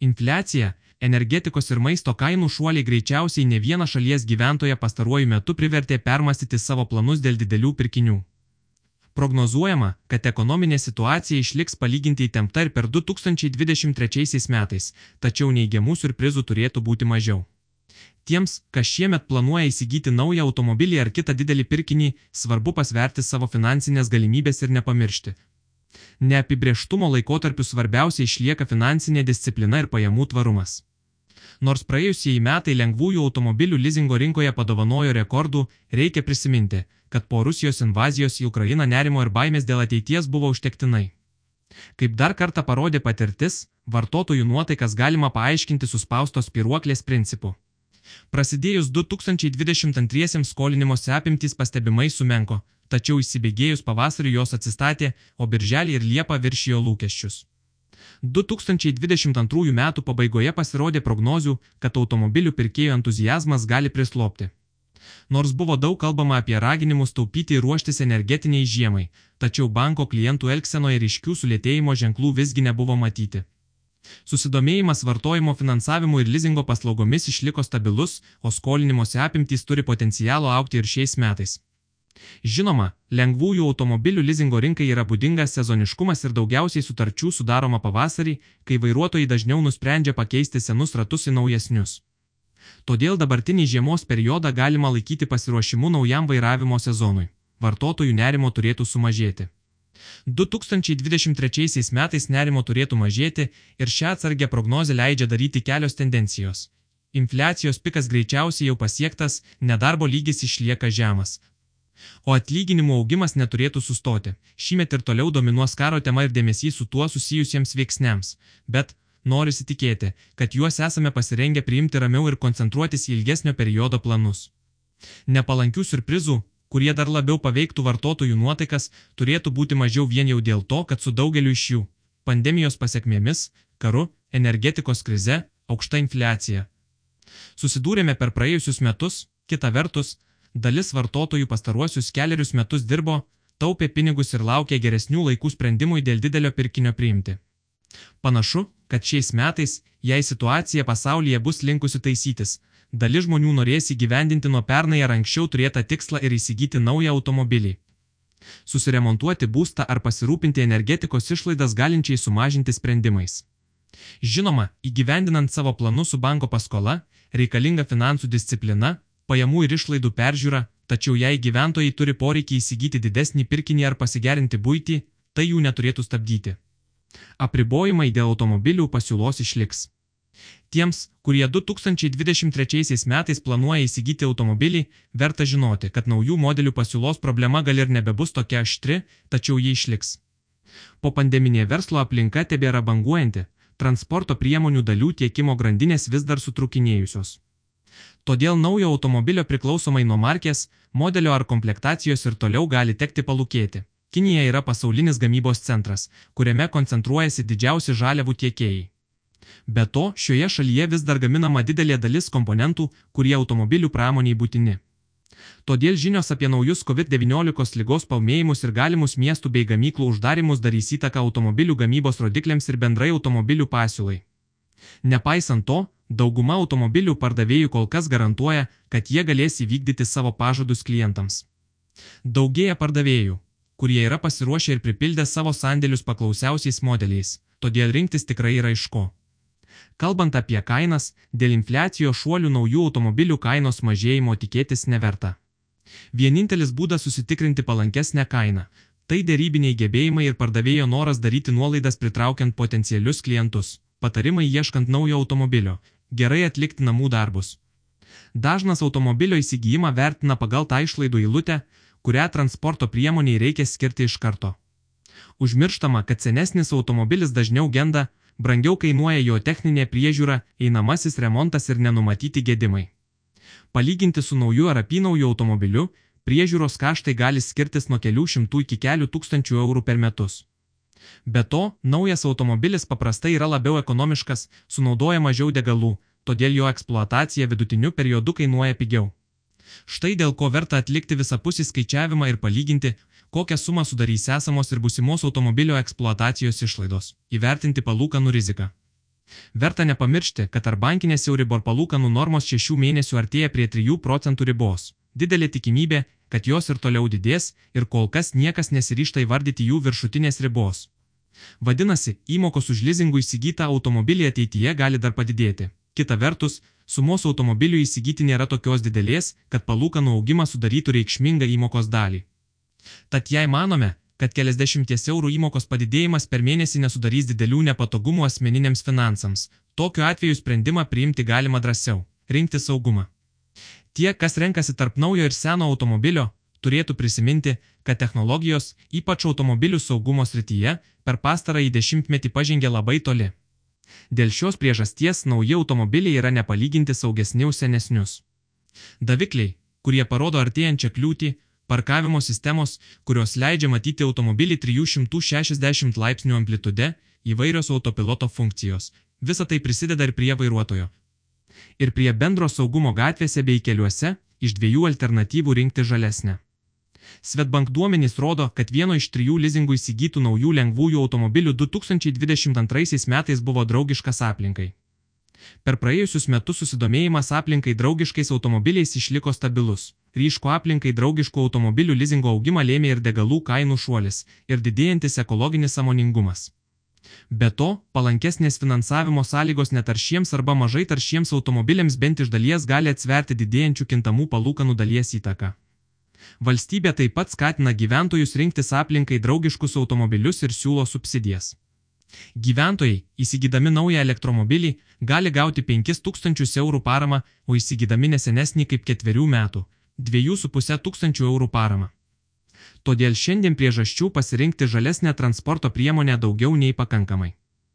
Infliacija, energetikos ir maisto kainų šuoliai greičiausiai ne vieną šalies gyventoją pastaruoju metu privertė permastyti savo planus dėl didelių pirkinių. Prognozuojama, kad ekonominė situacija išliks palyginti įtempta ir per 2023 metais, tačiau neigiamų surprizų turėtų būti mažiau. Tiems, kas šiemet planuoja įsigyti naują automobilį ar kitą didelį pirkinį, svarbu pasverti savo finansinės galimybės ir nepamiršti. Neapibrieštumo laikotarpiu svarbiausia išlieka finansinė disciplina ir pajamų tvarumas. Nors praėjusieji metai lengvųjų automobilių lizingo rinkoje padovanojo rekordų, reikia prisiminti, kad po Rusijos invazijos į Ukrainą nerimo ir baimės dėl ateities buvo užtektinai. Kaip dar kartą parodė patirtis, vartotojų nuotaikas galima paaiškinti suspaustos piruoklės principu. Prasidėjus 2022 skolinimosi apimtys pastebimai sumenko, tačiau įsibėgėjus pavasarį jos atsistatė, o birželį ir liepą viršijo lūkesčius. 2022 m. pabaigoje pasirodė prognozių, kad automobilių pirkėjų entuzijazmas gali prislopti. Nors buvo daug kalbama apie raginimus taupyti ir ruoštis energetiniai žiemai, tačiau banko klientų elgsenoje ryškių sulėtėjimo ženklų visgi nebuvo matyti. Susidomėjimas vartojimo finansavimu ir lizingo paslaugomis išliko stabilus, o skolinimosi apimtys turi potencialo aukti ir šiais metais. Žinoma, lengvųjų automobilių lizingo rinkai yra būdingas sezoniškumas ir daugiausiai sutarčių sudaroma pavasarį, kai vairuotojai dažniau nusprendžia pakeisti senus ratus į naujesnius. Todėl dabartinį žiemos periodą galima laikyti pasiruošimu naujam vairavimo sezonui. Vartotojų nerimo turėtų sumažėti. 2023 metais nerimo turėtų mažėti ir šią atsargę prognozę leidžia daryti kelios tendencijos. Infliacijos pikas greičiausiai jau pasiektas, nedarbo lygis išlieka žemas, O atlyginimų augimas neturėtų sustoti. Šįmet ir toliau dominuos karo tema ir dėmesys su tuo susijusiems veiksniams. Bet, norisi tikėti, kad juos esame pasirengę priimti ramiau ir koncentruotis į ilgesnio periodo planus. Nepalankių surprizų, kurie dar labiau paveiktų vartotojų nuotaikas, turėtų būti mažiau vien jau dėl to, kad su daugeliu iš jų - pandemijos pasiekmėmis, karu, energetikos krize, aukšta infliacija. Susidūrėme per praėjusius metus, kita vertus, dalis vartotojų pastaruosius keliarius metus dirbo, taupė pinigus ir laukė geresnių laikų sprendimui dėl didelio pirkinio priimti. Panašu, kad šiais metais, jei situacija pasaulyje bus linkusi taisytis, dalis žmonių norės įgyvendinti nuo pernai ar anksčiau turėtą tikslą ir įsigyti naują automobilį. Susiremontuoti būstą ar pasirūpinti energetikos išlaidas galinčiai sumažinti sprendimais. Žinoma, įgyvendinant savo planus su banko paskola, reikalinga finansų disciplina, pajamų ir išlaidų peržiūra, tačiau jei gyventojai turi poreikį įsigyti didesnį pirkinį ar pasigerinti būtį, tai jų neturėtų stabdyti. Apribojimai dėl automobilių pasiūlos išliks. Tiems, kurie 2023 metais planuoja įsigyti automobilį, verta žinoti, kad naujų modelių pasiūlos problema gal ir nebebus tokia aštri, tačiau ji išliks. Po pandeminė verslo aplinka tebėra banguojanti, transporto priemonių dalių tiekimo grandinės vis dar sutrukinėjusios. Todėl naujo automobilio priklausomai nuo markės, modelio ar komplektacijos ir toliau gali tekti palūkėti. Kinija yra pasaulinis gamybos centras, kuriame koncentruojasi didžiausi žaliavų tiekėjai. Be to, šioje šalyje vis dar gaminama didelė dalis komponentų, kurie automobilių pramoniai būtini. Todėl žinios apie naujus COVID-19 lygos paumėjimus ir galimus miestų bei gamyklų uždarimus darys įtaką automobilių gamybos rodikliams ir bendrai automobilių pasiūlai. Nepaisant to, Dauguma automobilių pardavėjų kol kas garantuoja, kad jie galės įvykdyti savo pažadus klientams. Daugėja pardavėjų, kurie yra pasiruošę ir pripildę savo sandėlius paklausiausiais modeliais, todėl rinktis tikrai yra iš ko. Kalbant apie kainas, dėl infliacijos šuolių naujų automobilių kainos mažėjimo tikėtis neverta. Vienintelis būdas susitikrinti palankesnę kainą - tai dėrybiniai gebėjimai ir pardavėjo noras daryti nuolaidas pritraukiant potencialius klientus. Patarimai ieškant naujo automobilio gerai atlikti namų darbus. Dažnas automobilio įsigijimą vertina pagal tą išlaidų eilutę, kurią transporto priemoniai reikia skirti iš karto. Užmirštama, kad senesnis automobilis dažniau genda, brangiau kainuoja jo techninė priežiūra, einamasis remontas ir nenumatyti gedimai. Palyginti su nauju ar apynauju automobiliu, priežiūros kaštai gali skirtis nuo kelių šimtų iki kelių tūkstančių eurų per metus. Be to, naujas automobilis paprastai yra labiau ekonomiškas, sunaudoja mažiau degalų, todėl jo eksploatacija vidutiniu periodu kainuoja pigiau. Štai dėl ko verta atlikti visapusį skaičiavimą ir palyginti, kokią sumą sudarys esamos ir busimos automobilio eksploatacijos išlaidos, įvertinti palūkanų riziką. Verta nepamiršti, kad ar bankinės Euribor palūkanų normos 6 mėnesių artėja prie 3 procentų ribos. Didelė tikimybė, kad jos ir toliau didės ir kol kas niekas nesiryšta įvardyti jų viršutinės ribos. Vadinasi, įmokos už lizingų įsigytą automobilį ateityje gali dar padidėti. Kita vertus, sumos automobilių įsigyti nėra tokios didelės, kad palūkanų augimas sudarytų reikšmingą įmokos dalį. Tad jei manome, kad keliasdešimties eurų įmokos padidėjimas per mėnesį nesudarys didelių nepatogumų asmeniniams finansams. Tokiu atveju sprendimą priimti galima drąsiau - rinkti saugumą. Tie, kas renkasi tarp naujo ir seno automobilio, turėtų prisiminti, kad technologijos, ypač automobilių saugumo srityje, per pastarąjį dešimtmetį pažengė labai toli. Dėl šios priežasties nauji automobiliai yra nepalyginti saugesni už senesnius. Davikliai, kurie parodo artėjančią kliūtį, parkavimo sistemos, kurios leidžia matyti automobilį 360 laipsnių amplitude, įvairios autopiloto funkcijos. Visa tai prisideda ir prie vairuotojo. Ir prie bendro saugumo gatvėse bei keliuose iš dviejų alternatyvų rinkti žalesnę. Svetbank duomenys rodo, kad vieno iš trijų lizingų įsigytų naujų lengvųjų automobilių 2022 metais buvo draugiškas aplinkai. Per praėjusius metus susidomėjimas aplinkai draugiškais automobiliais išliko stabilus. Ryško aplinkai draugiškų automobilių lizingo augimą lėmė ir degalų kainų šuolis, ir didėjantis ekologinis samoningumas. Be to, palankesnės finansavimo sąlygos netaršiems arba mažai taršiems automobiliams bent iš dalies gali atsverti didėjančių kintamų palūkanų dalies įtaką. Valstybė taip pat skatina gyventojus rinktis aplinkai draugiškus automobilius ir siūlo subsidijas. Gyventojai, įsigydami naują elektromobilį, gali gauti 5000 eurų paramą, o įsigydami nesenesnį kaip ketverių metų - 2,5 tūkstančių eurų paramą. Todėl šiandien priežasčių pasirinkti žalesnę transporto priemonę daugiau nei pakankamai.